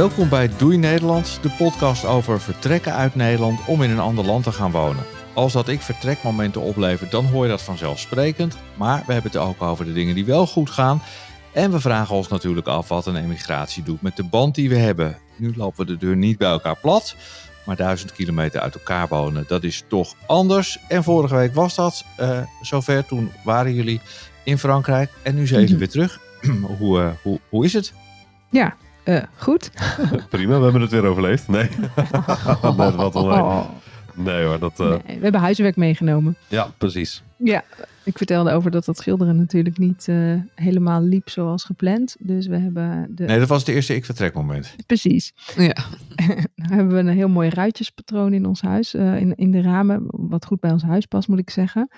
Welkom bij Doei Nederland, de podcast over vertrekken uit Nederland om in een ander land te gaan wonen. Als dat ik vertrekmomenten oplevert, dan hoor je dat vanzelfsprekend. Maar we hebben het ook over de dingen die wel goed gaan. En we vragen ons natuurlijk af wat een emigratie doet met de band die we hebben. Nu lopen we de deur niet bij elkaar plat, maar duizend kilometer uit elkaar wonen, dat is toch anders. En vorige week was dat uh, zover, toen waren jullie in Frankrijk en nu zijn jullie weer terug. hoe, uh, hoe, hoe is het? Ja, uh, goed. Prima, we hebben het weer overleefd. Nee, nee wat oh. Nee hoor, dat... Uh... Nee, we hebben huiswerk meegenomen. Ja, precies. Ja, ik vertelde over dat dat schilderen natuurlijk niet uh, helemaal liep zoals gepland. Dus we hebben... De... Nee, dat was het eerste ik vertrek moment. Precies. Ja. Dan hebben we een heel mooi ruitjespatroon in ons huis, uh, in, in de ramen, wat goed bij ons huis past moet ik zeggen.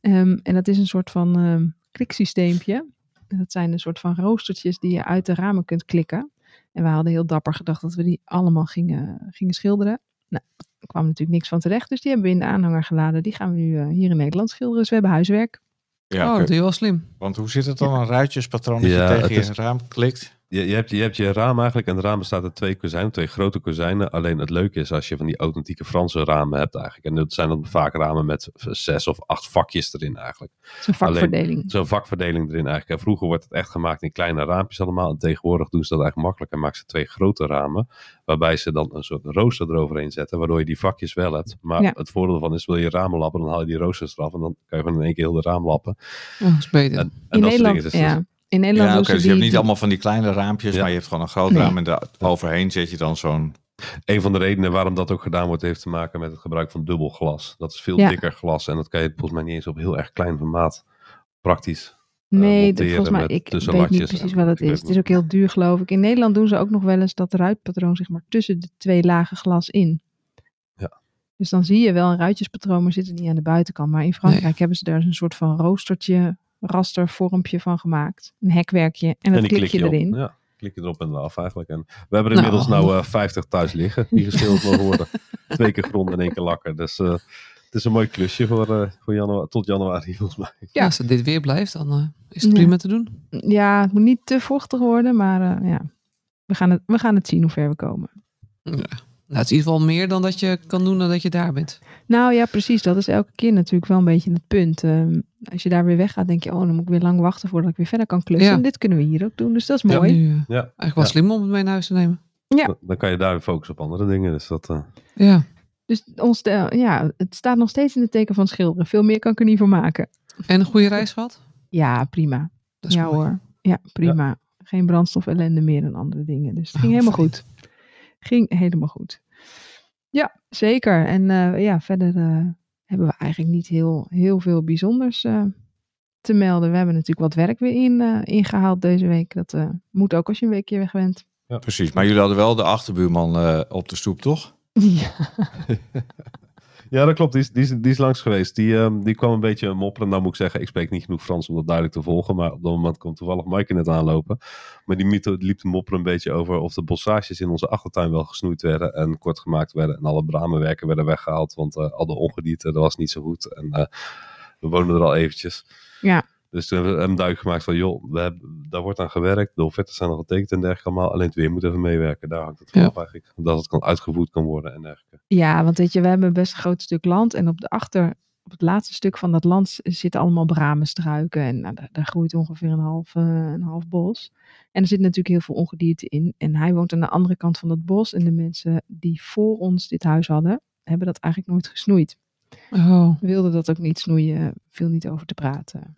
Um, en dat is een soort van um, kliksysteempje. Dat zijn een soort van roostertjes die je uit de ramen kunt klikken. En we hadden heel dapper gedacht dat we die allemaal gingen, gingen schilderen. Nou, er kwam natuurlijk niks van terecht, dus die hebben we in de aanhanger geladen. Die gaan we nu uh, hier in Nederland schilderen. Dus we hebben huiswerk. Ja, oh, dat is wel slim. Want hoe zit het dan? Een ruitjespatroon dat ja, je tegen je raam klikt? Je, je, hebt, je hebt je raam eigenlijk en de raam bestaat uit twee kozijnen, twee grote kozijnen. Alleen het leuke is als je van die authentieke Franse ramen hebt eigenlijk. En dat zijn dan vaak ramen met zes of acht vakjes erin eigenlijk. Zo'n vakverdeling. Zo'n vakverdeling erin eigenlijk. En vroeger wordt het echt gemaakt in kleine raampjes allemaal. En tegenwoordig doen ze dat eigenlijk makkelijk en maken ze twee grote ramen. Waarbij ze dan een soort rooster eroverheen zetten, waardoor je die vakjes wel hebt. Maar het voordeel van is, wil je ramen lappen, dan haal je die roosters eraf. En dan kan je gewoon in één keer heel de raam lappen. Oh, dat is beter. En, en in Nederland, dus ja. In Nederland ja, okay, dus je hebt niet allemaal van die kleine raampjes, maar je hebt gewoon een groot raam en daar overheen zet je dan zo'n... Een van de redenen waarom dat ook gedaan wordt, heeft te maken met het gebruik van dubbel glas. Dat is veel dikker glas en dat kan je volgens mij niet eens op heel erg klein formaat praktisch uh, Nee, volgens mij, ik weet niet precies wat het is. Het is ook heel duur geloof ik. In Nederland doen ze ook nog wel eens dat ruitpatroon zeg maar tussen de twee lagen glas in. Ja. Dus dan zie je wel een ruitjespatroon, maar zit het niet aan de buitenkant. Maar in Frankrijk hebben ze daar een soort van roostertje rastervormpje van gemaakt. Een hekwerkje. En dat klik je, erin. Ja, klik je erop en eraf eigenlijk. En we hebben er inmiddels nou, nou uh, 50 thuis liggen. Die geschilderd mogen worden. Twee keer grond en één keer lakken. Dus uh, het is een mooi klusje voor, uh, voor januari, tot januari volgens mij. Ja, als het dit weer blijft, dan uh, is het prima te doen. Ja, het moet niet te vochtig worden. Maar ja, we gaan, het, we gaan het zien hoe ver we komen. Ja. Nou, het is in ieder geval meer dan dat je kan doen nadat je daar bent. Nou ja, precies. Dat is elke keer natuurlijk wel een beetje het punt. Um, als je daar weer weggaat, denk je, oh, dan moet ik weer lang wachten voordat ik weer verder kan klussen. En dit kunnen we hier ook doen, dus dat is mooi. Ja, nu, uh, ja. Eigenlijk wel slim om het mee naar huis te nemen. Ja. Dan kan je daar weer focussen op andere dingen. Dus dat, uh... Ja. Dus ons, uh, ja, het staat nog steeds in het teken van schilderen. Veel meer kan ik er niet voor maken. En een goede reis gehad? Ja, prima. Dat is ja mooi. hoor. Ja, prima. Geen brandstof ellende meer en andere dingen. Dus het ging oh, helemaal fijn. goed. Ging helemaal goed. Ja, zeker. En uh, ja, verder uh, hebben we eigenlijk niet heel, heel veel bijzonders uh, te melden. We hebben natuurlijk wat werk weer in, ingehaald deze week. Dat moet ook als je een weekje weg bent. Ja, precies. Maar jullie hadden wel de achterbuurman op de stoep, toch? Ja. Ja, dat klopt. Die is, die is, langs geweest. Die, um, die kwam een beetje mopperen. Nou moet ik zeggen, ik spreek niet genoeg Frans om dat duidelijk te volgen. Maar op dat moment komt toevallig Maaike net aanlopen. Maar die liep te mopperen een beetje over of de bossages in onze achtertuin wel gesnoeid werden. En kort gemaakt werden. En alle bramenwerken werden weggehaald. Want uh, al de ongedierte, dat was niet zo goed. En uh, we wonen er al eventjes. Ja. Dus toen hebben we een duik gemaakt van, joh, we hebben, daar wordt aan gewerkt. De offertes zijn al getekend en dergelijke allemaal. Alleen het weer moet even meewerken. Daar hangt het vanaf ja. eigenlijk. Dat het kan uitgevoerd kan worden en dergelijke. Ja, want weet je, we hebben best een groot stuk land. En op de achter, op het laatste stuk van dat land zitten allemaal bramenstruiken. En nou, daar, daar, groeit ongeveer een half, uh, een half bos. En er zit natuurlijk heel veel ongedierte in. En hij woont aan de andere kant van dat bos. En de mensen die voor ons dit huis hadden, hebben dat eigenlijk nooit gesnoeid. Oh. Wilden dat ook niet snoeien, viel niet over te praten.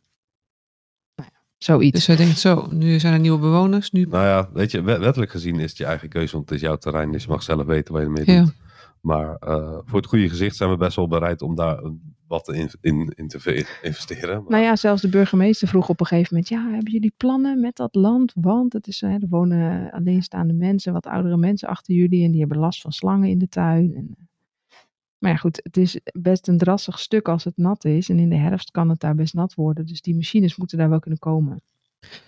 Zoiets. Dus hij denkt zo, nu zijn er nieuwe bewoners. Nu... Nou ja, weet je, wettelijk gezien is het je eigen keuze, want het is jouw terrein, dus je mag zelf weten waar je ermee ja. doet. Maar uh, voor het goede gezicht zijn we best wel bereid om daar wat in, in, in te investeren. Maar... Nou ja, zelfs de burgemeester vroeg op een gegeven moment, ja, hebben jullie plannen met dat land? Want het is, hè, er wonen alleenstaande mensen, wat oudere mensen achter jullie en die hebben last van slangen in de tuin. En, maar ja, goed, het is best een drassig stuk als het nat is. En in de herfst kan het daar best nat worden. Dus die machines moeten daar wel kunnen komen.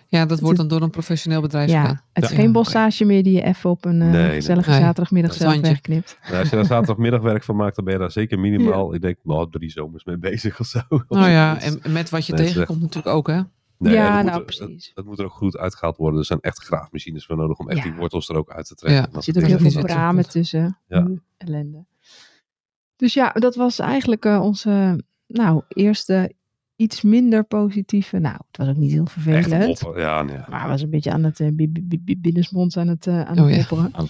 Ja, dat wordt dan door een professioneel bedrijf ja, gedaan. Het is geen bossage meer die je even op een uh, nee, gezellige nee. zaterdagmiddag zelf wegknipt. Als je daar zaterdagmiddag werk van maakt, dan ben je daar zeker minimaal, ja. ik denk, nou, drie zomers mee bezig of zo. Nou ja, en met wat je tegenkomt natuurlijk ook, hè? Nee, Ja, nou, moet er- precies. Het, het moet er ook goed uitgehaald worden. Er zijn echt graafmachines voor nodig om echt Ja. die wortels er ook uit te trekken. Ja, dat Er zit ook heel veel bramen goed. tussen. Ja. Hm, Ellende. Dus ja, dat was eigenlijk eh, onze nou, eerste iets minder positieve. Nou, het was ook niet heel Echt vervelend. Ja, nee. Maar was een beetje aan het uh, binnensmonds aan het, eh aan Oh het ja. mopperen. Aan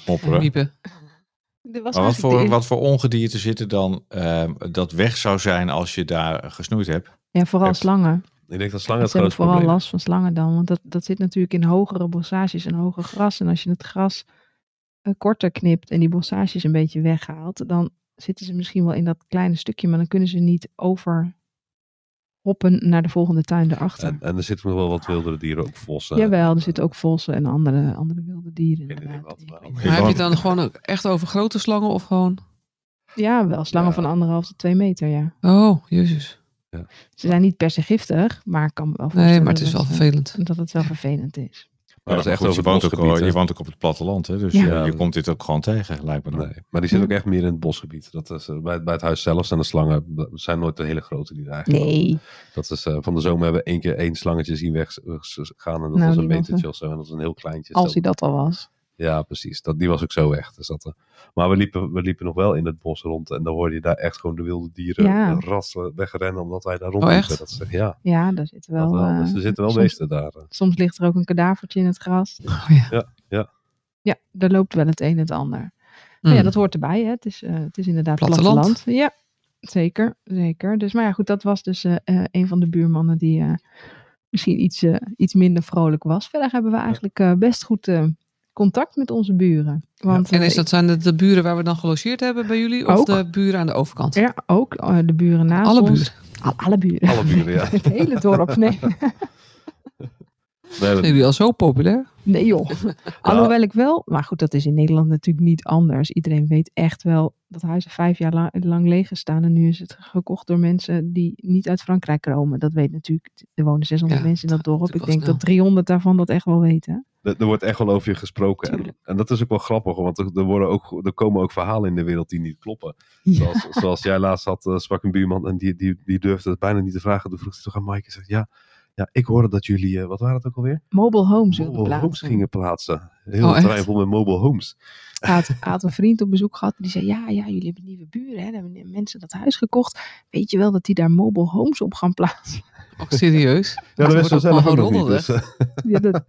het. Dit was Maar wat voor, wat voor ongedierte zitten dan ehm, dat weg zou zijn als je daar gesnoeid hebt? Ja, vooral slangen. Ik denk dat slangen Ze het hebben grootste vooral probleem last van slangen dan. Want dat, dat zit natuurlijk in hogere bossages en hoger gras. En als je het gras eh, korter knipt en die bossages een beetje weghaalt, dan zitten ze misschien wel in dat kleine stukje, maar dan kunnen ze niet over hoppen naar de volgende tuin erachter. En, en er zitten nog wel wat wildere dieren, ook vossen. Jawel, er zitten ook vossen en andere, andere wilde dieren. Inderdaad. wat, maar- heb je het dan gewoon ook echt over grote slangen of gewoon... Ja, wel slangen Ja. van anderhalf tot twee meter, ja. Oh, jezus. Ze zijn niet per se giftig, maar ik kan me wel Nee, maar het is wel vervelend. dat het wel vervelend is. Maar dat is echt goed, over je, woont het ook, je woont ook op het platteland, hè? dus Ja. eh, Ja. je komt dit ook gewoon tegen, lijkt me. Nee, maar die zitten ook echt meer in het bosgebied. Dat is, eh, bij, bij het huis zelf zijn de slangen zijn nooit de hele grote die er eigenlijk. Nee, Dat is, eh, van de zomer hebben we één keer één slangetje zien weggaan. En dat Nou, was een metertje er. of zo. En dat is een heel kleintje. als hij dat al was. Ja, precies. Dat, die was ook zo weg. Dus dat, eh, maar we liepen, we liepen nog wel in het bos rond. En dan hoorde je daar echt gewoon de wilde dieren Ja. eh, rassen wegrennen. Omdat wij daar Oh, rondliepen. echt? Dat is, echt- ja, Ja, daar zitten wel. dat wel. eh, Dus er zitten wel soms, beesten daar. eh. soms ligt er ook een kadavertje in het gras. Oh ja. Ja, daar loopt wel het een en het ander. Maar Hmm. ja, dat hoort erbij. Hè. Het, is, eh, het is inderdaad Platteland. platteland. Ja, zeker. zeker. Dus, maar ja, goed, dat was dus eh, eh, een van de buurmannen die eh, misschien iets, eh, iets minder vrolijk was. Verder hebben we eigenlijk eh, best goed eh, contact met onze buren. Want, En eh, is dat, zijn de buren waar we dan gelogeerd hebben bij jullie? Of Ook. de buren aan de overkant? Ja, ook eh, de buren naast Alle ons. buren. Al- alle buren. Alle buren, ja. Het hele dorp, nee. Nee, dat- Zijn jullie al zo populair? Nee joh. Alhoewel ik wel, maar goed, dat is in Nederland natuurlijk niet anders. Iedereen weet echt wel dat huizen vijf jaar la- lang leeg staan. En nu is het gekocht door mensen die niet uit Frankrijk komen. Dat weet natuurlijk, er wonen 600 Ja, mensen in dat dorp. Ik denk dat 300 daarvan dat echt wel weten. Er, er wordt echt wel over je gesproken. En, dat is ook wel grappig, want er, er, worden ook, er komen ook verhalen in de wereld die niet kloppen. Ja. Zoals, zoals jij laatst had, eh, sprak een buurman en die, die, die durfde het bijna niet te vragen. Toen vroeg hij toch aan Mike en zegt, ja, ja, ik hoorde dat jullie, eh, wat waren het ook alweer? Mobile homes Mobile homes plaatsen. gingen plaatsen. Heel Oh, terrein vol met mobile homes. Had, had een vriend op bezoek gehad. Die zei, ja, ja, jullie hebben nieuwe buren. Hè? Dan hebben mensen dat huis gekocht. Weet je wel dat die daar mobile homes op gaan plaatsen? Oh, serieus? Ja, dat dat wisten we wordt zelf ook ook nog niet. Dus, eh, Ja, dat,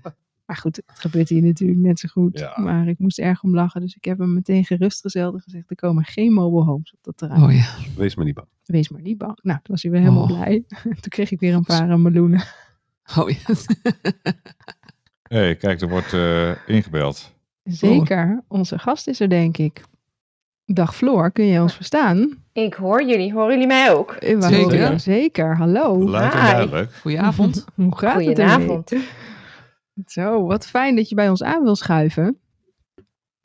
maar goed, het gebeurt hier natuurlijk net zo goed. Ja. Maar ik moest erg om lachen. Dus ik heb hem meteen gerustgesteld en gezegd, er komen geen mobile homes op dat terrein. Oh ja. wees maar niet bang. Wees maar niet bang. Nou, toen was hij weer helemaal Oh. blij. Toen kreeg ik weer een paar eh, meloenen. Oh ja. hey, kijk, er wordt eh, ingebeld. Zeker. Onze gast is er, denk ik. Dag Floor, kun je ons verstaan? Ik hoor jullie. Horen jullie mij ook? Eh, we Zeker. horen Zeker, hallo. Luid en duidelijk. Goedenavond. Hoe gaat het? Goedenavond. Zo, wat fijn dat je bij ons aan wil schuiven.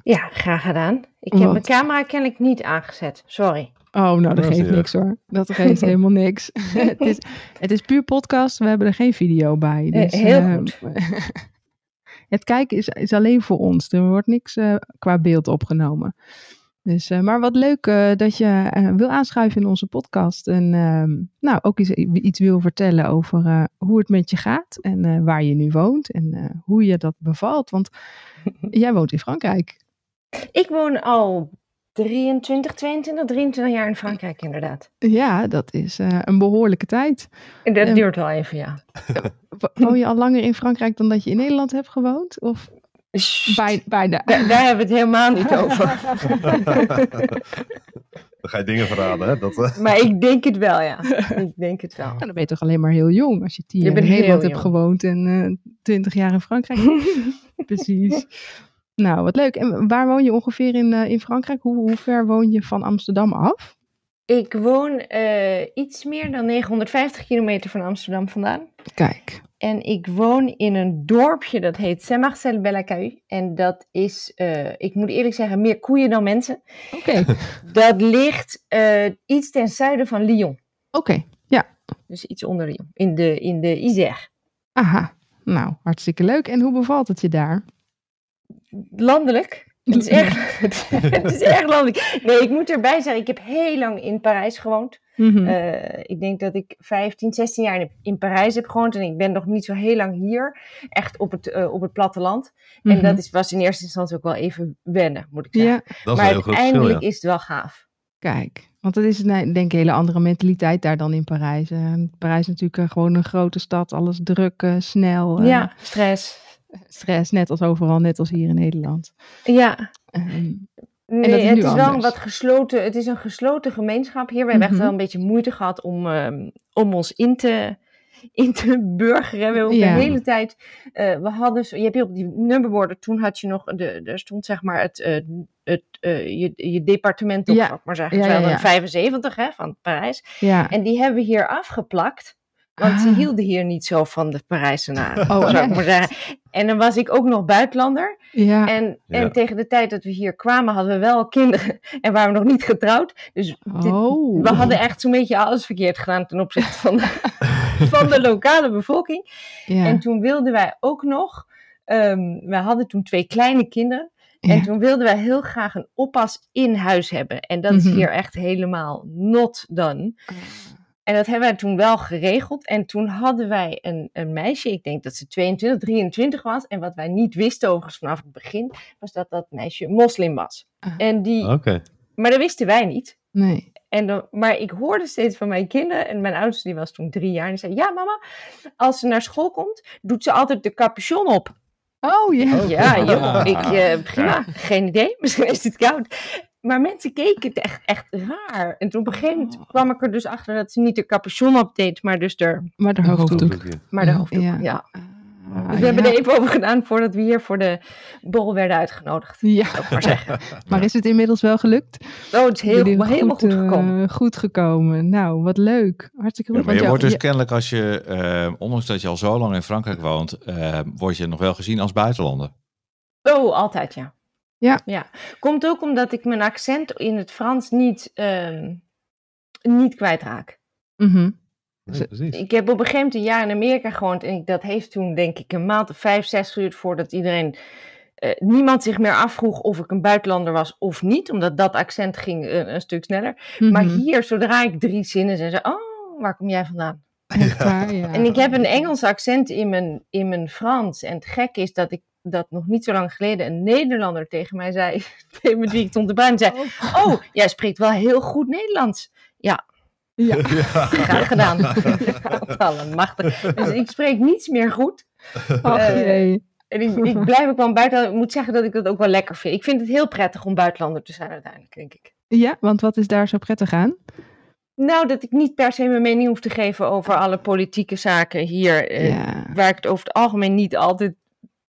Ja, graag gedaan. Ik heb Wat? mijn camera kennelijk niet aangezet. Sorry. Oh, nou, dat Dat is geeft niks hoor. Dat geeft helemaal niks. het, is, het is puur podcast, we hebben er geen video bij. Eh, Dus, heel eh, goed. het kijken is, is alleen voor ons. Er wordt niks eh, qua beeld opgenomen. Dus, eh, maar wat leuk eh, dat je eh, wil aanschuiven in onze podcast. En ehm, nou, ook iets, iets wil vertellen over hoe het met je gaat. En waar je nu woont. En hoe je dat bevalt. Want jij woont in Frankrijk. Ik woon al 23, 22, 23 jaar in Frankrijk inderdaad. Ja, dat is een behoorlijke tijd. En dat duurt wel even, ja. Wo- Woon je al langer in Frankrijk dan dat je in Nederland hebt gewoond? Of bij, bijna? Daar, daar hebben we het helemaal niet over. Dan ga je dingen verraden, hè? Dat, eh, Maar ik denk het wel, ja. Ik denk het wel. Nou, dan ben je toch alleen maar heel jong als je tien jaar in Nederland hebt gewoond en eh, twintig jaar in Frankrijk. Precies. Nou, wat leuk. En waar woon je ongeveer in, eh, in Frankrijk? Hoe, hoe ver woon je van Amsterdam af? Ik woon eh, iets meer dan 950 kilometer van Amsterdam vandaan. Kijk. En ik woon in een dorpje dat heet Saint-Marcel-Bellacahue. En dat is, eh, ik moet eerlijk zeggen, meer koeien dan mensen. Oké. Dat ligt eh, iets ten zuiden van Lyon. Oké. Dus iets onder Lyon. In de, in de Isère. Aha. Nou, hartstikke leuk. En hoe bevalt het je daar? Landelijk. Het is echt, het is erg landelijk. Nee, ik moet erbij zeggen, ik heb heel lang in Parijs gewoond. Mhm. Eh, ik denk dat ik 15, 16 jaar in, in Parijs heb gewoond. En ik ben nog niet zo heel lang hier. Echt op het, eh, op het platteland. En Mhm. dat is, was in eerste instantie ook wel even wennen, moet ik zeggen. Ja, Dat is een maar heel groot verschil, uiteindelijk ja. is het wel gaaf. kijk. Want het is nee, denk ik een hele andere mentaliteit daar dan in Parijs. Eh, Parijs is natuurlijk eh, gewoon een grote stad. Alles druk, eh, snel. eh, ja, stress. Stress, net als overal, net als hier in Nederland. Ja, Ehm, Nee, dat is het is wel een wat gesloten. Het is een gesloten gemeenschap hier. We hebben echt Mhm. wel een beetje moeite gehad om, ehm, om ons in te, in te burgeren. We hebben Ja. de hele tijd. eh, we hadden, je hebt hier op die nummerborden. Toen had je nog. De, er stond zeg maar het. eh, het eh, je, je departement op, Ja. maar zeggen. Ja, Ze ja, hadden ja. een 75 hè, van Parijs. ja. En die hebben we hier afgeplakt. Want ze Ah. hielden hier niet zo van de Parijzenaren. Oh, zou ik echt? maar zeggen. En dan was ik ook nog buitenlander. ja. En, Ja. en tegen de tijd dat we hier kwamen, hadden we wel kinderen en waren we nog niet getrouwd. Dus dit- oh. we hadden echt zo'n beetje alles verkeerd gedaan ten opzichte van de, van de lokale bevolking. ja. En toen wilden wij ook nog, ehm we hadden toen twee kleine kinderen. En Ja. toen wilden wij heel graag een oppas in huis hebben. En dat is Mhm. hier echt helemaal not done. En dat hebben wij toen wel geregeld. En toen hadden wij een, een meisje, ik denk dat ze 22, 23 was. En wat wij niet wisten overigens vanaf het begin, was dat dat meisje moslim was. Ah. En die, Oké. maar dat wisten wij niet. Nee. En dan, maar ik hoorde steeds van mijn kinderen, en mijn oudste die was toen drie jaar, en die zei, ja mama, als ze naar school komt, doet ze altijd de capuchon op. Oh ja. Ja, joh, ik, eh, prima, geen idee, misschien is het koud. Maar mensen keken het echt, echt raar. En toen op een gegeven moment kwam ik er dus achter dat ze niet de capuchon opdeed, maar dus de, Maar de hoofddoek. hoofddoek. maar de hoofddoek. Ja. Ja. Ah, Dus we hebben er even over gedaan voordat we hier voor de bol werden uitgenodigd. Ja, maar zeggen. maar is het inmiddels wel gelukt? Oh, het is heel, helemaal goed eh, gekomen. goed gekomen. Nou, wat leuk. Hartstikke Ja, goed. maar je wordt dus kennelijk als je, eh, ondanks dat je al zo lang in Frankrijk woont, eh, word je nog wel gezien als buitenlander. Oh, altijd ja. Ja. ja. Komt ook omdat ik mijn accent in het Frans niet, ehm, niet kwijtraak. Mhm. Nee, precies. Ik heb op een gegeven moment een jaar in Amerika gewoond. En ik, dat heeft toen denk ik een maand of vijf, zes geduurd voordat iedereen... eh, niemand zich meer afvroeg of ik een buitenlander was of niet. Omdat dat accent ging eh, een stuk sneller. Maar Mhm. hier, zodra ik drie zinnen zei, ze, oh, waar kom jij vandaan? Ja. En ik heb een Engels accent in mijn, in mijn Frans. En het gekke is dat ik dat nog niet zo lang geleden een Nederlander tegen mij zei. met wie ik stond te praten. zei, oh, jij spreekt wel heel goed Nederlands. Ja. Graag gedaan. Allemachtig. Dus ik spreek niets meer goed. Ach, eh. En ik, ik blijf ook wel een buitenlander. Ik moet zeggen dat ik dat ook wel lekker vind. Ik vind het heel prettig om buitenlander te zijn uiteindelijk, denk ik. Ja, want wat is daar zo prettig aan? Nou, dat ik niet per se mijn mening hoef te geven over alle politieke zaken hier. eh, ja. Waar ik het over het algemeen niet altijd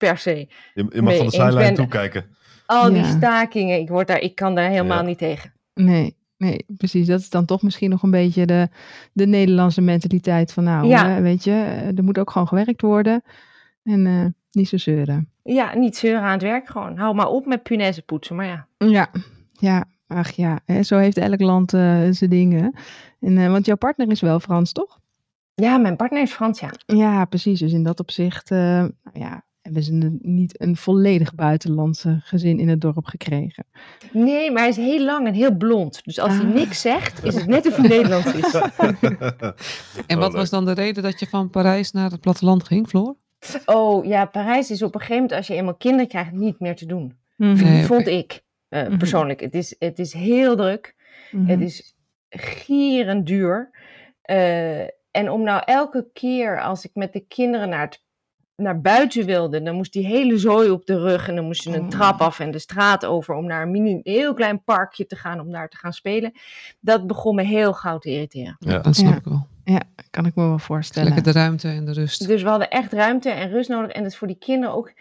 per se Je, je mag van de zijlijn toekijken. Al die Ja. stakingen, ik, word daar, ik kan daar helemaal Ja. niet tegen. Nee, nee, precies. Dat is dan toch misschien nog een beetje de, de Nederlandse mentaliteit van nou, Ja. eh, weet je, eh, er moet ook gewoon gewerkt worden. En eh, niet zo zeuren. Ja, niet zeuren aan het werk gewoon. Hou maar op met punaise poetsen, maar ja. Ja, ja, ach ja, hè, zo heeft elk land eh, zijn dingen. En, eh, want jouw partner is wel Frans, toch? Ja, mijn partner is Frans, ja. Ja, precies. Dus in dat opzicht, eh, nou ja, hebben ze een- niet een volledig buitenlandse gezin in het dorp gekregen. Nee, maar hij is heel lang en heel blond. Dus als hij Ah. niks zegt, is het net of hij Nederlands is. En wat was dan de reden dat je van Parijs naar het platteland ging, Floor? Oh ja, Parijs is op een gegeven moment, als je eenmaal kinderen krijgt, niet meer te doen. Mhm, Nee. Vond ik eh, Mhm. persoonlijk. Het, is, het is heel druk. mhm. Het is gierend duur. Eh, en om nou elke keer als ik met de kinderen naar, het, naar buiten wilde, dan moest die hele zooi op de rug en dan moest je een Oh. trap af en de straat over om naar een mini, heel klein parkje te gaan om daar te gaan spelen. Dat begon me heel gauw te irriteren. Ja. Dat snap Ja. ik wel. Kan ik me wel voorstellen. Lekker de ruimte en de rust. Dus we hadden echt ruimte en rust nodig. En dat is voor die kinderen ook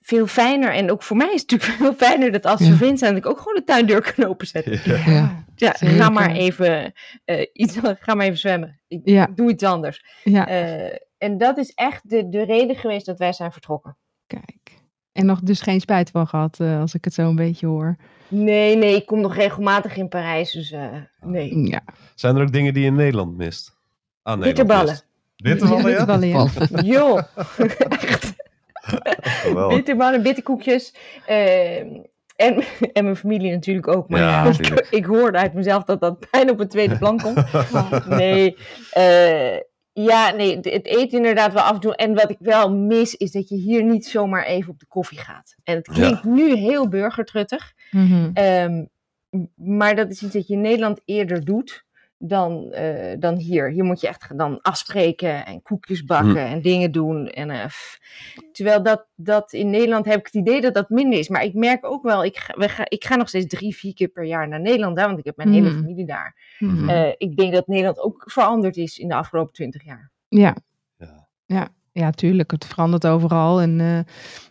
veel fijner. En ook voor mij is het natuurlijk veel fijner dat als ze Ja. zijn, dat ik ook gewoon de tuindeur kan openzetten. Ja. Ja. Ja, ga maar even eh, iets, ga maar even zwemmen. Ik Ja. doe iets anders. Ja, Eh, en dat is echt de, de reden geweest dat wij zijn vertrokken. kijk. En nog dus geen spijt van gehad, eh, als ik het zo een beetje hoor. Nee, nee, ik kom nog regelmatig in Parijs, dus eh, nee. Ja. Zijn er ook dingen die je in Nederland mist? Aan Nederland Bitterballen. Bitterballen, ja? Bitterballen, ja. Joh, echt. Bitterballen, bitterkoekjes. Eh, En, en mijn familie natuurlijk ook. Maar Ja, ik, natuurlijk. ik hoorde uit mezelf dat dat bijna op het tweede plan komt. Nee, eh, ja, nee, het eten inderdaad wel af en toe. En wat ik wel mis, is dat je hier niet zomaar even op de koffie gaat. En het klinkt nu heel burgertruttig. Mhm. Ehm, maar dat is iets dat je in Nederland eerder doet dan, eh, dan hier. Hier moet je echt dan afspreken en koekjes bakken Hm. en dingen doen. En, eh, terwijl dat, dat in Nederland heb ik het idee dat dat minder is. Maar ik merk ook wel, ik ga, we ga, ik ga nog steeds drie, vier keer per jaar naar Nederland. Hè, want ik heb mijn hele Hm. familie daar. Mhm. Eh, ik denk dat Nederland ook veranderd is in de afgelopen twintig jaar. ja. Ja. Ja, tuurlijk. Het verandert overal. En, eh,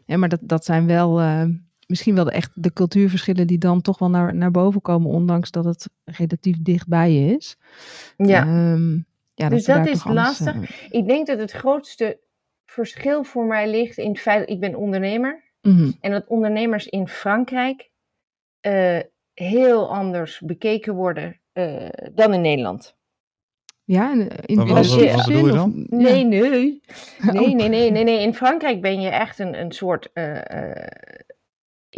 ja, maar dat, dat zijn wel eh, misschien wel de, echt de cultuurverschillen die dan toch wel naar, naar boven komen, ondanks dat het relatief dichtbij is. Ja. Ehm, ja Dus daar dat is anders, lastig. eh, Ik denk dat het grootste verschil voor mij ligt in het feit dat ik ben ondernemer. mhm. En dat ondernemers in Frankrijk eh, heel anders bekeken worden eh, dan in Nederland. Ja, in, in, wat- bedoel je dan? ja. Nee, nee. Nee, Oh. nee, nee, nee, nee. In Frankrijk ben je echt een, een soort. eh, eh,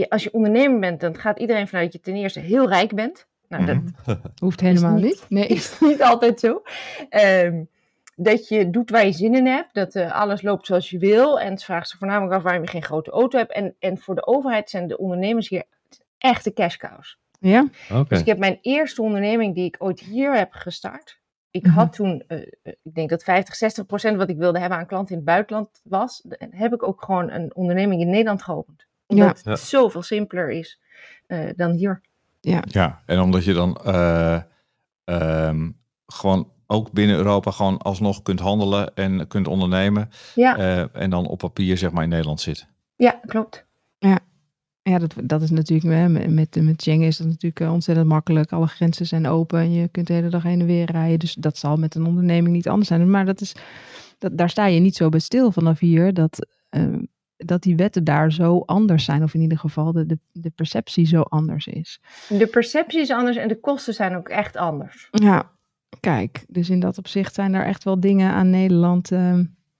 als je ondernemer bent, dan gaat iedereen vanuit dat je ten eerste heel rijk bent. Nou, dat Mhm. Hoeft helemaal niet- niet. Nee. is niet altijd zo. Ehm, dat je doet waar je zin in hebt, dat eh, alles loopt zoals je wil. En ze vragen zich voornamelijk af waarom je geen grote auto hebt. En, en voor de overheid zijn de ondernemers hier echte cash cows. Ja? Oké. Dus ik heb mijn eerste onderneming die ik ooit hier heb gestart. Ik Mhm. had toen, eh, eh, ik denk dat 50, 60 procent wat ik wilde hebben aan klanten in het buitenland was. Heb ik ook gewoon een onderneming in Nederland geopend. Omdat Ja. het zoveel simpeler is eh, dan hier. Ja, en omdat je dan eh, ehm, gewoon ook binnen Europa gewoon alsnog kunt handelen en kunt ondernemen. Ja, eh, en dan op papier zeg maar in Nederland zit. ja klopt. Ja, dat, dat is natuurlijk, met, met, Schengen is dat natuurlijk ontzettend makkelijk. Alle grenzen zijn open en je kunt de hele dag heen en weer rijden. Dus dat zal met een onderneming niet anders zijn. Maar dat is, dat, daar sta je niet zo bij stil vanaf hier. Dat, eh, dat die wetten daar zo anders zijn. Of in ieder geval de, de, de perceptie zo anders is. De perceptie is anders en de kosten zijn ook echt anders. Ja, kijk. Dus in dat opzicht zijn er echt wel dingen aan Nederland... eh,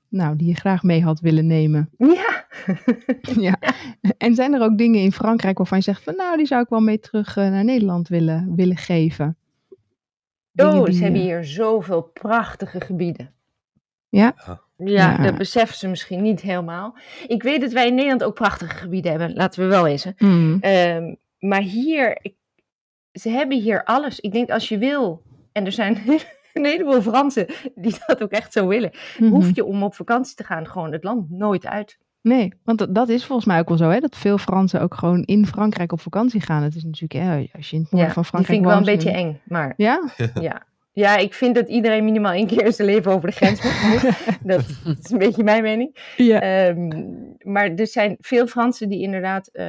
nou, die je graag mee had willen nemen. Ja, Ja. En zijn er ook dingen in Frankrijk waarvan je zegt van nou, die zou ik wel mee terug eh, naar Nederland willen, willen geven? Dingen oh, die, ze hebben eh, hier zoveel prachtige gebieden. Ja? Ja. Ja, dat beseffen ze misschien niet helemaal. Ik weet dat wij in Nederland ook prachtige gebieden hebben, laten we wel wezen. mm, Ehm, maar hier, ik- ze hebben hier alles. Ik denk als je wil, en er zijn een heleboel Fransen die dat ook echt zo willen, mhm. hoef je om op vakantie te gaan gewoon het land nooit uit. Nee, want dat, dat is volgens mij ook wel zo, hè? Dat veel Fransen ook gewoon in Frankrijk op vakantie gaan. Het is natuurlijk, hè, als je in het noorden Ja, van Frankrijk vind ik wel een woont, beetje eng, maar Ja? ja. Ja, ik vind dat iedereen minimaal één keer in zijn leven over de grens moet. dat is een beetje mijn mening. Ja. Ehm, maar er zijn veel Fransen die inderdaad eh,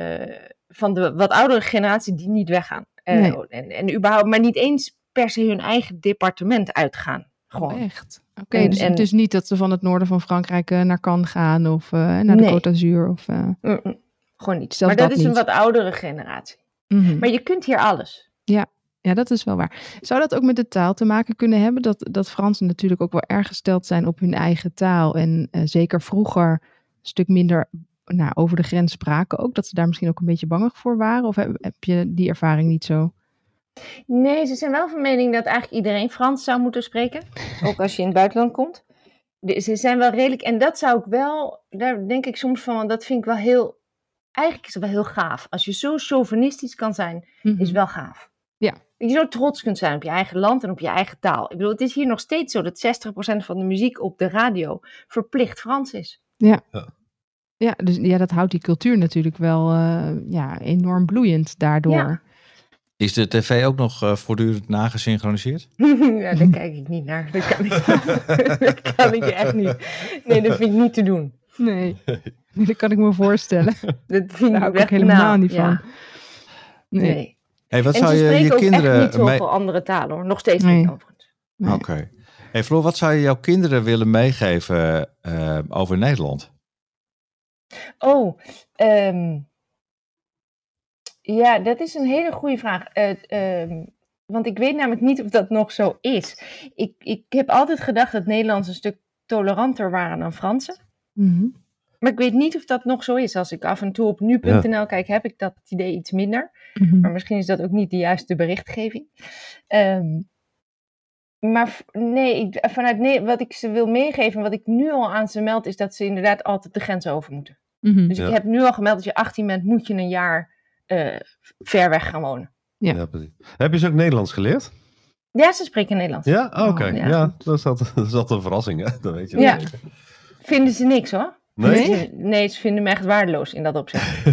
van de wat oudere generatie die niet weggaan. Eh, Nee. en, en überhaupt, maar niet eens per se hun eigen departement uitgaan. Gewoon. Oh, echt? Oké, dus en- het is niet dat ze van het noorden van Frankrijk eh, naar Cannes gaan of naar de Nee. Côte d'Azur. Of, gewoon niet. Zelfs maar dat, dat is een wat oudere generatie. mhm. Maar je kunt hier alles. Ja, dat is wel waar. Zou dat ook met de taal te maken kunnen hebben? Dat, dat Fransen natuurlijk ook wel erg gesteld zijn op hun eigen taal. En eh, zeker vroeger een stuk minder nou, over de grens spraken ook. Dat ze daar misschien ook een beetje bangig voor waren? Of heb, heb je die ervaring niet zo? Nee, ze zijn wel van mening dat eigenlijk iedereen Frans zou moeten spreken. Ook als je in het buitenland komt. Ze zijn wel redelijk. En dat zou ik wel. Daar denk ik soms van. Dat vind ik wel heel. Eigenlijk is het wel heel gaaf. Als je zo chauvinistisch kan zijn, Mhm. is wel gaaf. Ja. Dat je zo trots kunt zijn op je eigen land en op je eigen taal. Ik bedoel, het is hier nog steeds zo dat 60% van de muziek op de radio verplicht Frans is. Ja, dus ja, dat houdt die cultuur natuurlijk wel eh, ja, enorm bloeiend daardoor. Ja. Is de tv ook nog eh, voortdurend nagesynchroniseerd? ja, daar kijk ik niet naar. Dat kan ik, dat kan ik echt niet. Nee, dat vind ik niet te doen. Nee. nee, dat kan ik me voorstellen. Dat vind Daar hou ik echt- ook helemaal nou, niet van. ja, Nee. nee. Hey, wat en zou ze je spreken je ook echt kinderen niet zoveel andere talen hoor. Nog steeds Nee. niet overigens. Nee. Oké. Hey Floor, wat zou je jouw kinderen willen meegeven eh, over Nederland? Oh, ehm, ja, dat is een hele goede vraag. Eh, ehm, want ik weet namelijk niet of dat nog zo is. Ik, ik heb altijd gedacht dat Nederlanders een stuk toleranter waren dan Fransen. Mhm. Maar Maar ik weet niet of dat nog zo is. Als ik af en toe op nu.nl kijk, heb ik dat idee iets minder. Mhm. Maar misschien is dat ook niet de juiste berichtgeving. Ehm, maar nee, ik, vanuit nee, wat ik ze wil meegeven, wat ik nu al aan ze meld, is dat ze inderdaad altijd de grens over moeten. Mhm. Dus Ja. ik heb nu al gemeld dat je 18 bent, moet je een jaar eh, ver weg gaan wonen. Ja. Ja, precies. Heb je ze ook Nederlands geleerd? Ja, ze spreken Nederlands. Ja? Oké. Oh, ja. ja. dat, is altijd, dat is altijd een verrassing, hè? Dat weet je Ja. zeker. Vinden ze niks hoor. Nee? Ze- nee, ze vinden me echt waardeloos in dat opzicht.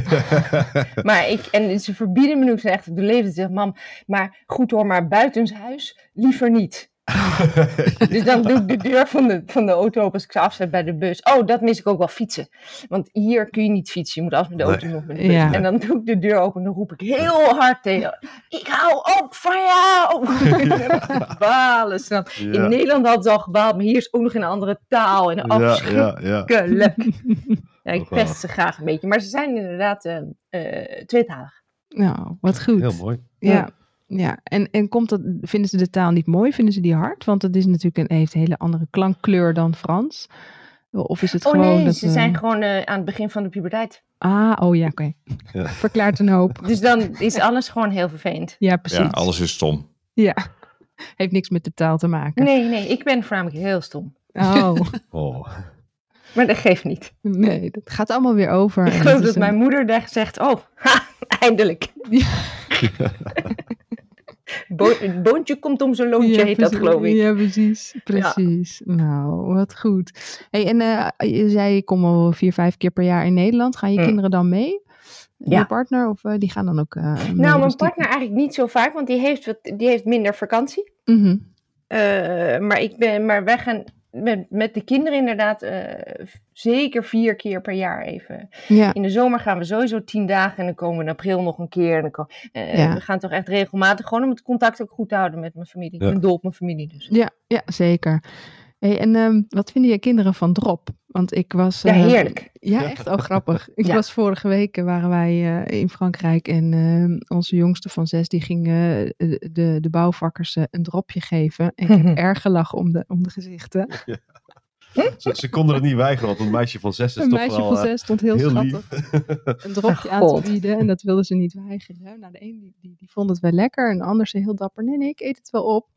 Maar ik, en ze verbieden me nu, echt de. Ze zegt, mam, maar goed hoor, maar buitenshuis liever niet. Dus dan doe ik de deur van de, van de auto open als ik ze afzet bij de bus. Oh, dat mis ik ook wel fietsen. Want hier kun je niet fietsen. Je moet altijd met de auto met de bus. Ja. En dan doe ik de deur open en dan roep ik heel hard tegen. Ik hou op van jou! Balen. ze dan. Ja. In Nederland hadden ze al gebaald, maar hier is ook nog in een andere taal. En ja, afschuwelijk. ja, ja. Ja, ik pest ze graag een beetje. Maar ze zijn inderdaad eh, tweetalig. Nou, wat goed. Heel mooi. Ja. Ja, en, en komt dat, vinden ze de taal niet mooi? Vinden ze die hard? Want het is natuurlijk een, heeft een hele andere klankkleur dan Frans. Of is het Oh gewoon nee, dat ze we- zijn gewoon eh, aan het begin van de puberteit. Ah, oh ja, oké. Ja. Verklaart een hoop. Dus dan is alles gewoon heel vervelend. Ja, precies. Ja, alles is stom. Ja. Heeft niks met de taal te maken. Nee, nee, ik ben voornamelijk heel stom. Oh, Oh. Maar dat geeft niet. nee, dat gaat allemaal weer over. Ik geloof dat mijn moeder daar zegt, oh, ha, eindelijk. Ja. Bo boontje komt om zijn loontje, Ja, heet dat geloof ik. Ja, precies. Precies. Nou, wat goed. Hey, en eh, je zei, je komt al vier, vijf keer per jaar in Nederland. Gaan je Mm. kinderen dan mee? Ja. Je partner? Of eh, die gaan dan ook eh? Nou, mijn Dus die- partner eigenlijk niet zo vaak, want die heeft, wat, die heeft minder vakantie. Mhm. Eh, maar, ik ben, maar wij gaan met, met de kinderen inderdaad eh, zeker vier keer per jaar even. Ja. In de zomer gaan we sowieso tien dagen en dan komen we in april nog een keer. En dan eh, Ja. We gaan toch echt regelmatig gewoon om het contact ook goed te houden met mijn familie. Ja. Ik ben dol op mijn familie dus. Ja, ja zeker. Hey, en ehm, wat vinden je kinderen van Drop? Want ik was... Ja, eh, heerlijk. Ja, echt ook grappig. Ik Ja. was vorige week, eh, waren wij eh, in Frankrijk en ehm, onze jongste van zes, die ging eh, de, de, bouwvakkers eh, een dropje geven. En ik heb erg gelachen om de, om de gezichten. Ze, ze konden het niet weigeren, want een meisje van zes is Een toch meisje wel van eh, zes stond heel, heel schattig lief. een dropje aan te bieden en dat wilde ze niet weigeren. Nou, de een die, die, die vond het wel lekker en de ander zei heel dapper, nee, nee, ik eet het wel op.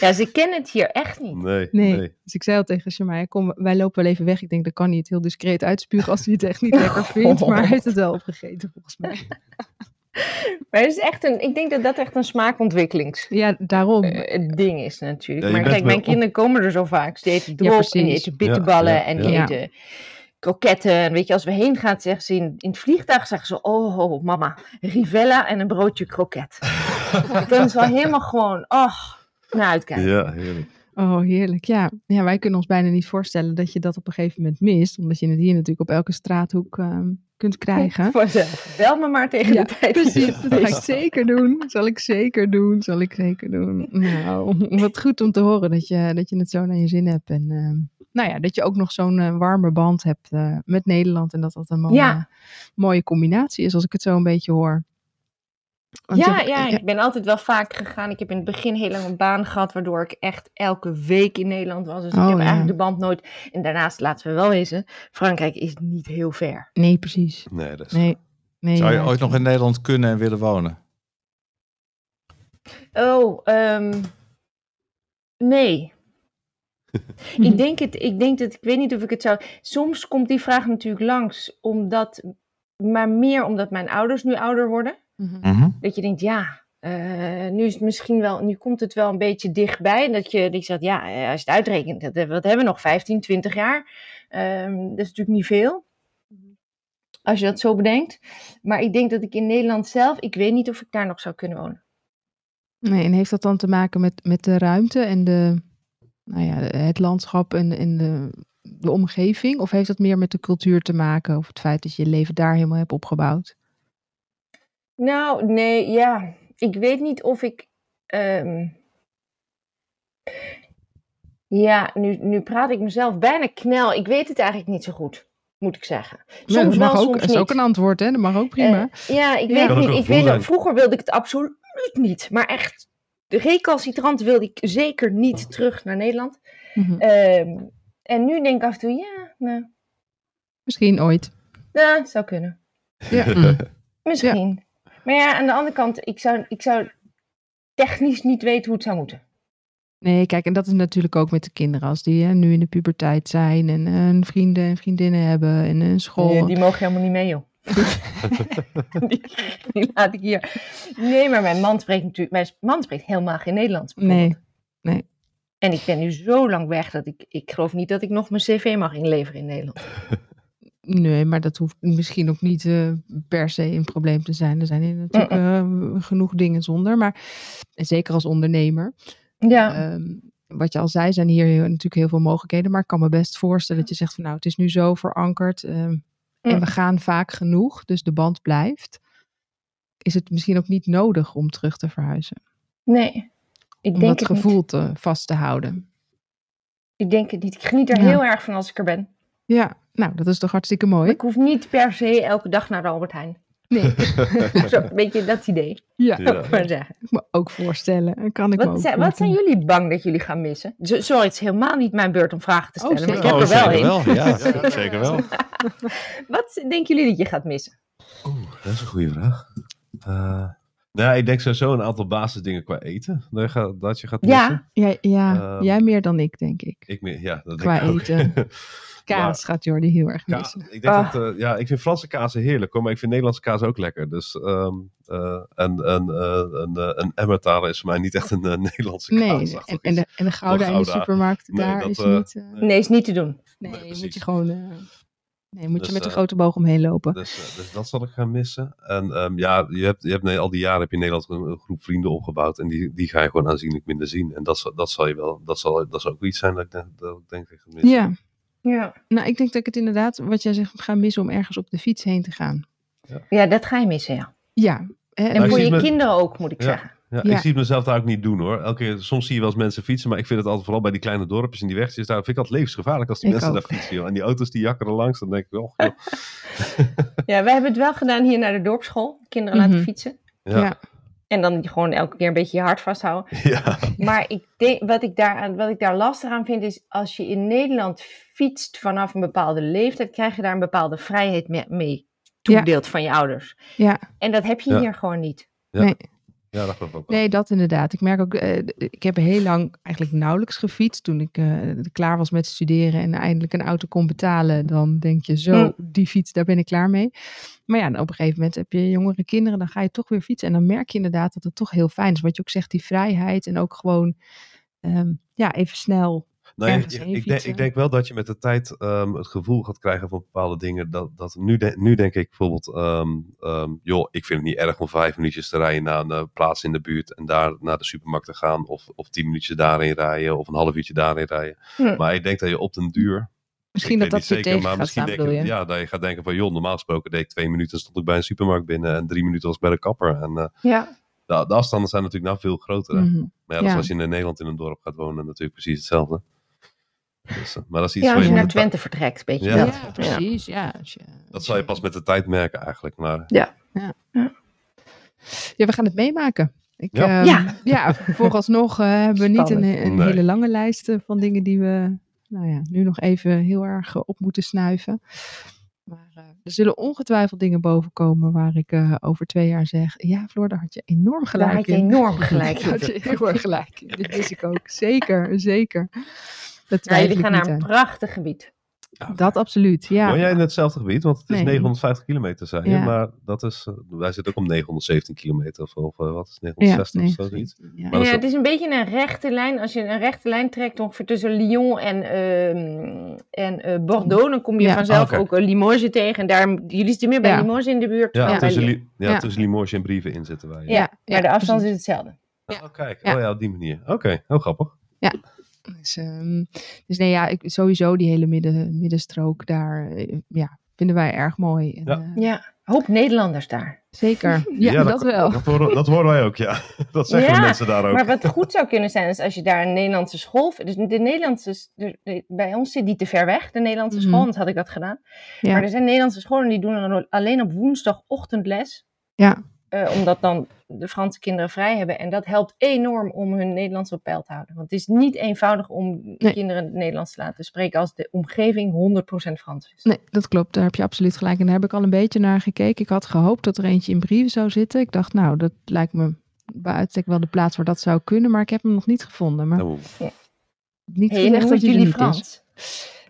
Ja, ze kennen het hier echt niet. Nee, Nee. nee. Dus ik zei al tegen Shemaya, kom, wij lopen wel even weg. Ik denk, dat kan hij het heel discreet uitspugen als hij het echt niet lekker vindt. Maar hij heeft het wel opgegeten volgens mij. Maar het is echt een, ik denk dat dat echt een smaakontwikkelings Ja, daarom. eh, ding is natuurlijk. Ja, maar kijk, mijn op- kinderen komen er zo vaak. Ze eten Ja, drop en die eten bitterballen Ja, ja, en die ja. eten kroketten. En weet je, als we heen gaan, zeggen ze in, in het vliegtuig, zeggen ze, oh, oh, mama, rivella en een broodje kroket. Dan is wel helemaal gewoon, oh, naar uitkijken. Ja, heerlijk. Oh, heerlijk. Ja. ja, wij kunnen ons bijna niet voorstellen dat je dat op een gegeven moment mist. Omdat je het hier natuurlijk op elke straathoek ehm, kunt krijgen. Vanzelf. Bel me maar tegen Ja, de tijd. Precies, dat ga ik zeker doen. Zal ik zeker doen, zal ik zeker doen. Nou, wat goed om te horen dat je, dat je het zo naar je zin hebt. En ehm, nou ja, dat je ook nog zo'n eh, warme band hebt eh, met Nederland. En dat dat een mooie, Ja. mooie combinatie is, als ik het zo een beetje hoor. Want Ja, je- ja, ik ben altijd wel vaak gegaan. Ik heb in het begin heel lang een baan gehad, waardoor ik echt elke week in Nederland was. Dus Oh, ik heb ja. eigenlijk de band nooit. En daarnaast, laten we wel wezen, Frankrijk is niet heel ver. Nee, precies. Nee, dat is... Nee. nee Zou je ja. ooit nog in Nederland kunnen en willen wonen? Oh, ehm, nee. ik, denk het, ik denk dat, ik weet niet of ik het zou. Soms komt die vraag natuurlijk langs, omdat, maar meer omdat mijn ouders nu ouder worden. Mhm. Mhm. Dat je denkt, ja, eh, nu is het misschien wel, nu komt het wel een beetje dichtbij. En dat je, dat je zegt, ja, eh, als je het uitrekent, dat, wat hebben we nog? 15, 20 jaar. Ehm, dat is natuurlijk niet veel. Als je dat zo bedenkt. Maar ik denk dat ik in Nederland zelf, ik weet niet of ik daar nog zou kunnen wonen. Nee, en heeft dat dan te maken met, met de ruimte en de, nou ja, het landschap en, en de, de omgeving? Of heeft dat meer met de cultuur te maken? Of het feit dat je je leven daar helemaal hebt opgebouwd? Nou, nee, ja. Ik weet niet of ik. ehm, Ja, nu, nu praat ik mezelf bijna knel. Ik weet het eigenlijk niet zo goed, moet ik zeggen. Soms Ja, dat mag wel, ook, soms is niet. ook een antwoord, hè? Dat mag ook prima. Eh, ja, ik Ja. weet niet. Ik weet, vroeger wilde ik het absoluut niet. Maar echt, de recalcitrant wilde ik zeker niet terug naar Nederland. Mhm. Ehm, En nu denk ik af en toe, ja, nou, Misschien ooit. ja, het zou kunnen. Ja. Mm. Misschien. Maar ja, aan de andere kant, ik zou, ik zou technisch niet weten hoe het zou moeten. Nee, kijk, en dat is natuurlijk ook met de kinderen. Als die hè, nu in de puberteit zijn en eh, een vrienden en vriendinnen hebben en een school. Die, die mogen helemaal niet mee, joh. die, die laat ik hier. Nee, maar mijn man spreekt natuurlijk, mijn man spreekt helemaal geen Nederlands. bijvoorbeeld. Nee, nee. En ik ben nu zo lang weg dat ik, ik geloof niet dat ik nog mijn cv mag inleveren in Nederland. Nee, maar dat hoeft misschien ook niet eh, per se een probleem te zijn. Er zijn natuurlijk eh, genoeg dingen zonder. Maar zeker als ondernemer. Ja, Ehm, wat je al zei, zijn hier heel- natuurlijk heel veel mogelijkheden. Maar ik kan me best voorstellen dat je zegt van nou, het is nu zo verankerd. ehm, En Mm. we gaan vaak genoeg, dus de band blijft. Is het misschien ook niet nodig om terug te verhuizen? nee. Ik Om denk, dat het gevoel niet. te, vast te houden. ik denk het niet. Ik geniet er Ja. heel erg van als ik er ben. Ja, nou, dat is toch hartstikke mooi? Ik hoef niet per se elke dag naar de Albert Heijn. Nee, Zo, een beetje dat idee, ja, zou ik maar zeggen. ik me ook voorstellen. Kan ik me Wat ook zijn, wat zijn jullie bang dat jullie gaan missen? Sorry, het is helemaal niet mijn beurt om vragen te Oh, stellen. maar ik zeker. heb er wel zeker een. wel. Ja, zeker wel. Wat denken jullie dat je gaat missen? Oeh, dat is een goede vraag. Eh, nou ja, ik denk sowieso een aantal basisdingen qua eten. Dat je, gaat- dat je gaat missen. Ja, Ja, ja Ehm, jij meer dan ik, denk ik. Ik meer, ja, dat Qua denk ik ook. eten. Kaas gaat Jordi heel erg missen. ik denk Ah. dat, eh, ja, ik vind Franse kaas heerlijk hoor, maar ik vind Nederlandse kaas ook lekker. Dus ehm eh, en, en, eh, een, eh, een emmentaler is voor mij niet echt een Nederlandse Nee, kaas. en, en, de, en de Gouda in de supermarkt, Nee, daar dat, is niet... eh, nee, is niet te doen. nee, nee, moet je gewoon... eh, nee, moet Dus, je met een eh, grote boog omheen lopen. Dus, dus dat zal ik gaan missen. En ehm, ja, je hebt, je hebt nee, al die jaren heb je in Nederland een, een groep vrienden opgebouwd. En die, die ga je gewoon aanzienlijk minder zien. En dat, zal- dat zal je wel, dat zal, dat zal ook iets zijn dat ik, denk- dat ik denk dat ik ga missen. Ja, Ja. nou ik denk dat ik het inderdaad, wat jij zegt, ga missen om ergens op de fiets heen te gaan. ja, dat ga je missen, ja. Ja. hè, En Nou, voor je kinderen ook, moet ik Ja. zeggen. Ja, Ja. Ik zie het mezelf daar ook niet doen hoor. Elke keer, soms zie je wel eens mensen fietsen, maar ik vind het altijd vooral bij die kleine dorpjes en die wegjes. Daar vind ik altijd levensgevaarlijk als die Ik mensen ook. daar fietsen. Joh. En die auto's die jakkeren langs, dan denk ik, oh, joh. Ja, wij hebben het wel gedaan hier naar de dorpsschool. Kinderen Mhm. laten fietsen. Ja. En dan gewoon elke keer een beetje je hart vasthouden. ja. Maar ik denk, wat, ik daar, aan- wat ik daar lastig aan vind, is als je in Nederland fietst vanaf een bepaalde leeftijd, krijg je daar een bepaalde vrijheid me- mee toebedeeld van je ouders. Ja. En dat heb je Ja. hier gewoon niet. Ja. Nee. Ja, dat geloof ik ook wel. Nee, dat inderdaad. Ik merk ook, eh, ik heb heel lang eigenlijk nauwelijks gefietst. Toen ik eh, klaar was met studeren en eindelijk een auto kon betalen, dan denk je zo, Mm. die fiets, daar ben ik klaar mee. Maar ja, op een gegeven moment heb je jongere kinderen, dan ga je toch weer fietsen. En dan merk je inderdaad dat het toch heel fijn is. Wat je ook zegt, die vrijheid en ook gewoon, ehm, ja, even snel. Nou, ik, ik, denk, ik denk wel dat je met de tijd ehm, het gevoel gaat krijgen van bepaalde dingen. Dat, dat nu, de- nu denk ik bijvoorbeeld, ehm, ehm, joh, ik vind het niet erg om vijf minuutjes te rijden naar een eh, plaats in de buurt en daar naar de supermarkt te gaan. Of, of tien minuutjes daarin rijden of een half uurtje daarin rijden. Hm. Maar ik denk dat je op den duur, Misschien dat dat zeker, tegen maar gaat misschien staan, denk bedoel je, ja, dat je gaat denken van, joh, normaal gesproken deed ik twee minuten, stond ik bij een supermarkt binnen en drie minuten was ik bij de kapper. En eh, Ja. de, de afstanden zijn natuurlijk nou veel groter. Mhm. Maar ja, dat is als je in Nederland in een dorp gaat wonen natuurlijk precies hetzelfde. Dus, eh, maar dat is iets ja, als je naar Twente vertrekt, beetje Ja. dat. Ja, precies. Ja, als je- Dat zal je pas met de tijd merken eigenlijk. Maar Ja, we gaan het meemaken. Ik, Ja. ja. Ja. ja, vooralsnog eh, hebben we niet een, een Nee. hele lange lijst eh, van dingen die we nou ja, nu nog even heel erg op moeten snuiven. Maar eh, er zullen ongetwijfeld dingen bovenkomen waar ik eh, over twee jaar zeg, ja Floor, daar had je enorm gelijk Daar had je in. enorm gelijk Daar in. had je heel erg gelijk in. Dit wist ik ook. Zeker, zeker. Dat Ja, jullie gaan naar een aan. prachtig gebied. Dat absoluut, ja. woon jij in hetzelfde gebied? Want het is Nee. 950 kilometer, zei je. Ja. Maar dat is, eh, wij zitten ook om 917 kilometer. Of, of eh, wat is het, 960 nee. of zo, zoiets. Ja. Maar ja, ook- het is een beetje een rechte lijn. Als je een rechte lijn trekt ongeveer tussen Lyon en, ehm, en eh, Bordeaux, dan kom je Ja. vanzelf Ah, ook Limoges tegen. En daar, jullie zitten meer bij Ja. Limoges in de buurt. Ja, tussen. Li- ja, Ja. tussen Limoges en Brieven in zitten wij. Ja, Ja, maar de afstand precies. is hetzelfde. Ja. Oh, kijk. Ja. Oh ja, op die manier. Oké, heel grappig. Dus, ehm, dus nee, ja, ik, sowieso die hele midden, middenstrook daar, eh, ja, vinden wij erg mooi. En, Ja. eh, Ja, hoop Nederlanders daar. Zeker. Ja, dat, wel. Dat horen, dat horen wij ook, ja. Dat zeggen Ja, de mensen daar ook. Maar wat goed zou kunnen zijn, is als je daar een Nederlandse school... Dus de Nederlandse... de- de- bij ons zit die te ver weg, de Nederlandse Mhm. school. Anders had ik dat gedaan. Ja. Maar er zijn Nederlandse scholen die doen dan alleen op woensdagochtend les. Ja. Eh, omdat dan de Franse kinderen vrij hebben. En dat helpt enorm om hun Nederlands op peil te houden. Want het is niet eenvoudig om Nee. kinderen het Nederlands te laten spreken als de omgeving 100% Frans is. Nee, dat klopt. Daar heb je absoluut gelijk. En daar heb ik al een beetje naar gekeken. Ik had gehoopt dat er eentje in brieven zou zitten. Ik dacht, nou, dat lijkt me bij uitstek wel de plaats waar dat zou kunnen. Maar ik heb hem nog niet gevonden. Maar Oh, niet Hey, gezegd dat jullie niet is. Frans?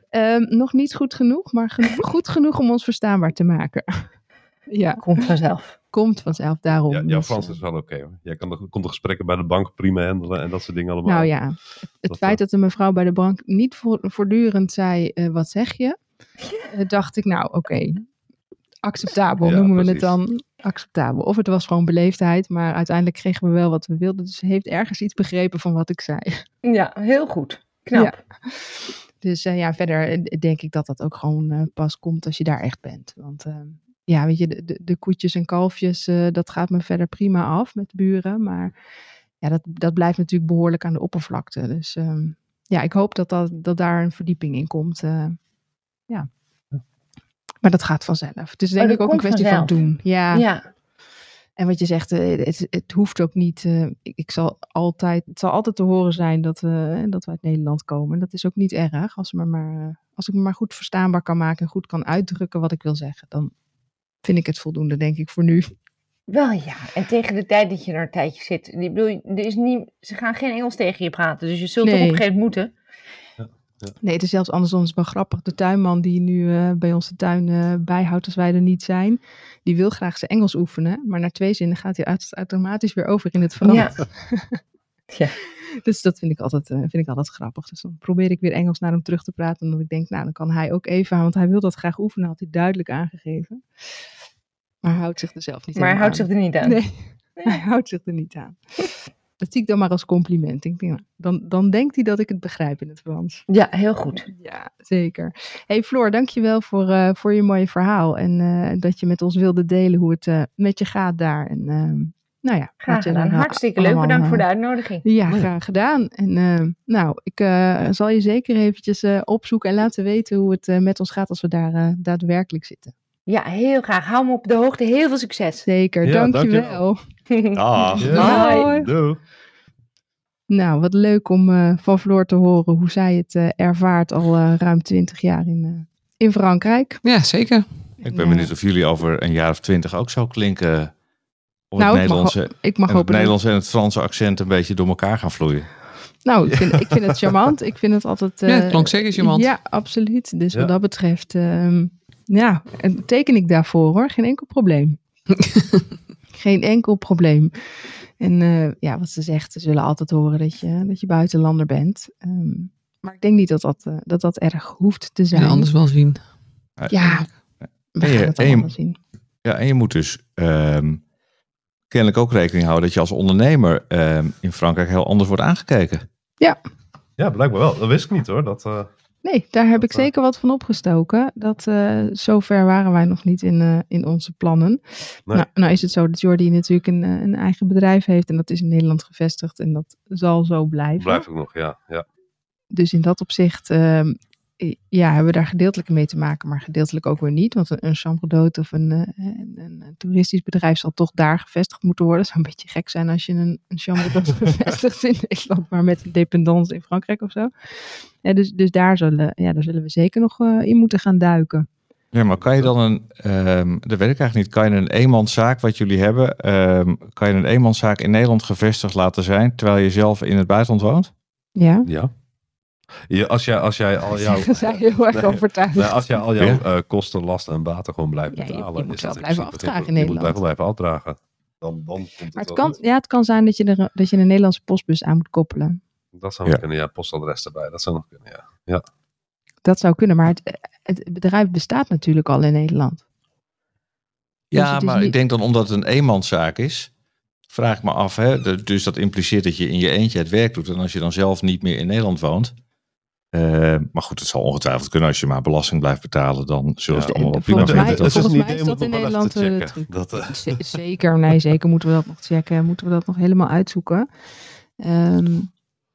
Ehm, nog niet goed genoeg, maar geno- goed genoeg om ons verstaanbaar te maken. ja, Komt vanzelf. Komt vanzelf daarom. ja, jouw Frans is wel oké hoor. Jij kan de, kon de gesprekken bij de bank prima handelen en dat soort dingen allemaal. Nou ja, het, het Dat, feit eh, dat de mevrouw bij de bank niet voor- voortdurend zei, eh, wat zeg je? Eh, dacht ik, nou oké, acceptabel Ja, noemen we het dan. Acceptabel. Of het was gewoon beleefdheid, maar uiteindelijk kregen we wel wat we wilden. Dus ze heeft ergens iets begrepen van wat ik zei. Ja, heel goed. Knap. Ja. Dus eh, ja, verder denk ik dat dat ook gewoon eh, pas komt als je daar echt bent. Want eh, ja, weet je, de, de, de koetjes en kalfjes, eh, dat gaat me verder prima af met de buren. Maar ja, dat, dat blijft natuurlijk behoorlijk aan de oppervlakte. Dus ehm, ja, ik hoop dat, dat, dat daar een verdieping in komt. eh, ja. Maar dat gaat vanzelf. Het is denk Oh, dat ik ook een kwestie van doen. Ja, Ja. en wat je zegt, eh, het, het hoeft ook niet. eh, ik, zal altijd, het zal altijd te horen zijn dat we, dat we uit Nederland komen. Dat is ook niet erg. Als, me maar, eh, als ik me maar goed verstaanbaar kan maken en goed kan uitdrukken wat ik wil zeggen, dan vind ik het voldoende, denk ik, voor nu. Wel ja. En tegen de tijd dat je er een tijdje zit. Ik bedoel, er is niet, ze gaan geen Engels tegen je praten. Dus je zult toch op een gegeven moment moeten. Nee, het is zelfs andersom. Het is wel grappig. De tuinman die nu eh, bij ons de tuin eh, bijhoudt als wij er niet zijn, die wil graag zijn Engels oefenen. Maar na twee zinnen gaat hij uit- automatisch weer over in het Frans. Ja. Ja. Dus dat vind ik, altijd, eh, vind ik altijd grappig. Dus dan probeer ik weer Engels naar hem terug te praten. Omdat ik denk, nou, dan kan hij ook even aan. Want hij wil dat graag oefenen, had hij duidelijk aangegeven. Maar hij houdt zich er zelf niet Maar hij houdt zich er niet aan. Nee, hij houdt zich er niet aan. Dat zie ik dan maar als compliment. Ik denk, nou, dan, dan denkt hij dat ik het begrijp in het Frans. Ja, heel goed. Ja, zeker. hey Floor, dankjewel voor, eh, voor je mooie verhaal. En eh, dat je met ons wilde delen hoe het met je gaat daar. En ehm, nou ja. Graag gedaan. dan, Hartstikke leuk. allemaal, Bedankt voor de eh, uitnodiging. Ja, graag gedaan. En eh, nou, ik eh, zal je zeker eventjes eh, opzoeken en laten weten hoe het eh, met ons gaat als we daar eh, daadwerkelijk zitten. Ja, heel graag. Hou me op de hoogte. Heel veel succes. Zeker, Ja, dankjewel. dankjewel. Dag. Ja. Doei. Nou, wat leuk om eh, van Floor te horen hoe zij het eh, ervaart al eh, ruim twintig jaar in, eh, in Frankrijk. Ja, zeker. Ik ben benieuwd of jullie over een jaar of twintig ook zo klinken. Of Nou, het ik mag Nederlandse, Ik mag en het hopen dat- Nederlands en het Franse accent een beetje door elkaar gaan vloeien. Nou, ik vind, ik vind het charmant. Ik vind het altijd... Ja, het eh, klonk zeker charmant. Ja, absoluut. Dus Ja. wat dat betreft, ehm, ja, en teken ik daarvoor hoor. Geen enkel probleem. Geen enkel probleem. En eh, ja, wat ze zegt, ze zullen altijd horen dat je, dat je buitenlander bent. Ehm, maar ik denk niet dat dat, eh, dat dat erg hoeft te zijn. En anders wel zien. Ja, we En je- gaan het allemaal zien. Ja, en je moet dus ehm, kennelijk ook rekening houden dat je als ondernemer ehm, in Frankrijk heel anders wordt aangekeken. Ja, blijkbaar wel. Dat wist ik niet hoor. Dat, eh, Nee, daar heb Dat, ik eh, zeker wat van opgestoken. Dat, eh zover waren wij nog niet in, eh, in onze plannen. Nee. Nou, nou is het zo dat Jordi natuurlijk een, een eigen bedrijf heeft en dat is in Nederland gevestigd en dat zal zo blijven. blijf ik nog, ja. ja. Dus in dat opzicht ehm, ja, hebben we daar gedeeltelijk mee te maken, maar gedeeltelijk ook weer niet. Want een, een chambre d'hôte of een, eh, een, een, een toeristisch bedrijf zal toch daar gevestigd moeten worden. Het zou een beetje gek zijn als je een, een chambre d'hôte vestigt in Nederland, maar met een dependance in Frankrijk of zo. Ja, dus dus daar, zullen, ja, daar zullen we zeker nog eh, in moeten gaan duiken. Ja, maar kan je dan een, ehm, dat weet ik eigenlijk niet, kan je een eenmanszaak wat jullie hebben, ehm, kan je een eenmanszaak in Nederland gevestigd laten zijn, terwijl je zelf in het buitenland woont? Ja, ja. Je, als, jij, als jij al jouw, heel erg Nee, overtuigd. als jij al jouw Ja. eh, kosten, lasten en baten gewoon blijft Ja, je- je betalen. moet is wel blijven afdragen in Je moet Nederland. blijven, blijven afdragen. Dan, dan komt het Maar het kan, ja, het kan zijn dat je, er, dat je een Nederlandse postbus aan moet koppelen. Dat zou nog Ja. kunnen, ja. Postadres erbij. Dat zou nog kunnen, ja. Dat zou kunnen, maar het, het bedrijf bestaat natuurlijk al in Nederland. Dus Ja, is maar niet- ik denk dan omdat het een eenmanszaak is, vraag ik me af, hè, dus dat impliceert dat je in je eentje het werk doet en als je dan zelf niet meer in Nederland woont. Eh, maar goed, het zal ongetwijfeld kunnen als je maar belasting blijft betalen, dan zullen ze Ja, het allemaal wel volgens prima mij- vinden. Het is volgens een mij idee is om dat het in Nederland, te eh, checken. Dat, eh, Zeker, nee, zeker moeten we dat nog checken. Moeten we dat nog helemaal uitzoeken. Ehm,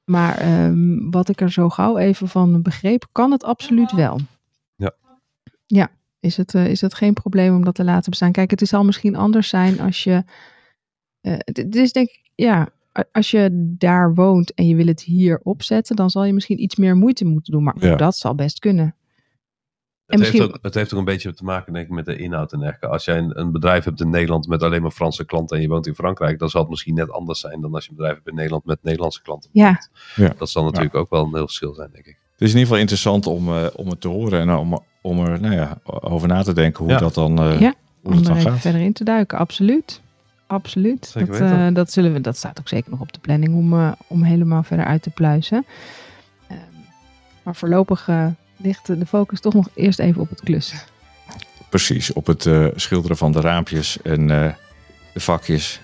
maar ehm, wat ik er zo gauw even van begreep, kan het absoluut wel. Ja. Ja, is het, eh, is het geen probleem om dat te laten bestaan? Kijk, het zal misschien anders zijn als je eh, het het is denk ik, ja, als je daar woont en je wil het hier opzetten, dan zal je misschien iets meer moeite moeten doen. Maar Ja. dat zal best kunnen. Het, misschien- heeft ook, het heeft ook een beetje te maken denk ik, met de inhoud en dergelijke. Als jij een, een bedrijf hebt in Nederland met alleen maar Franse klanten en je woont in Frankrijk, dan zal het misschien net anders zijn dan als je een bedrijf hebt in Nederland met Nederlandse klanten. Ja, Dat zal natuurlijk ook wel een heel verschil zijn, denk ik. Het is in ieder geval interessant om, eh, om het te horen en om, om er nou ja, over na te denken hoe Ja. dat dan, eh, Ja, hoe om dat dan gaat. verder in te duiken. Absoluut. Absoluut. Dat, eh, dat, zullen we, dat staat ook zeker nog op de planning om, eh, om helemaal verder uit te pluizen. Ehm, maar voorlopig eh, ligt de focus toch nog eerst even op het klussen. Precies, op het eh, schilderen van de raampjes en eh, de vakjes.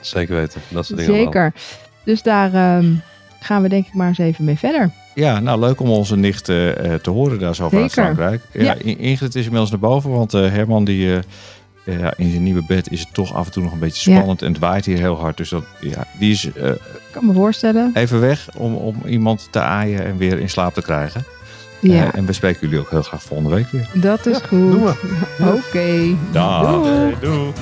Zeker weten. Dat soort dingen allemaal. Zeker. Dus daar ehm, gaan we denk ik maar eens even mee verder. Ja, nou leuk om onze nicht te horen daar zo vanuit. Frankrijk. Ja, Ja. In- Ingrid is inmiddels naar boven, want eh, Herman die, eh, ja, in zijn nieuwe bed is het toch af en toe nog een beetje Ja. spannend en het waait hier heel hard. Dus dat, ja, die is eh, Ik kan me voorstellen. even weg om, om iemand te aaien en weer in slaap te krijgen. Ja, Eh, en we spreken jullie ook heel graag volgende week weer. dat is Ja, goed. doen we. Oké. Dag. Doei. Doei.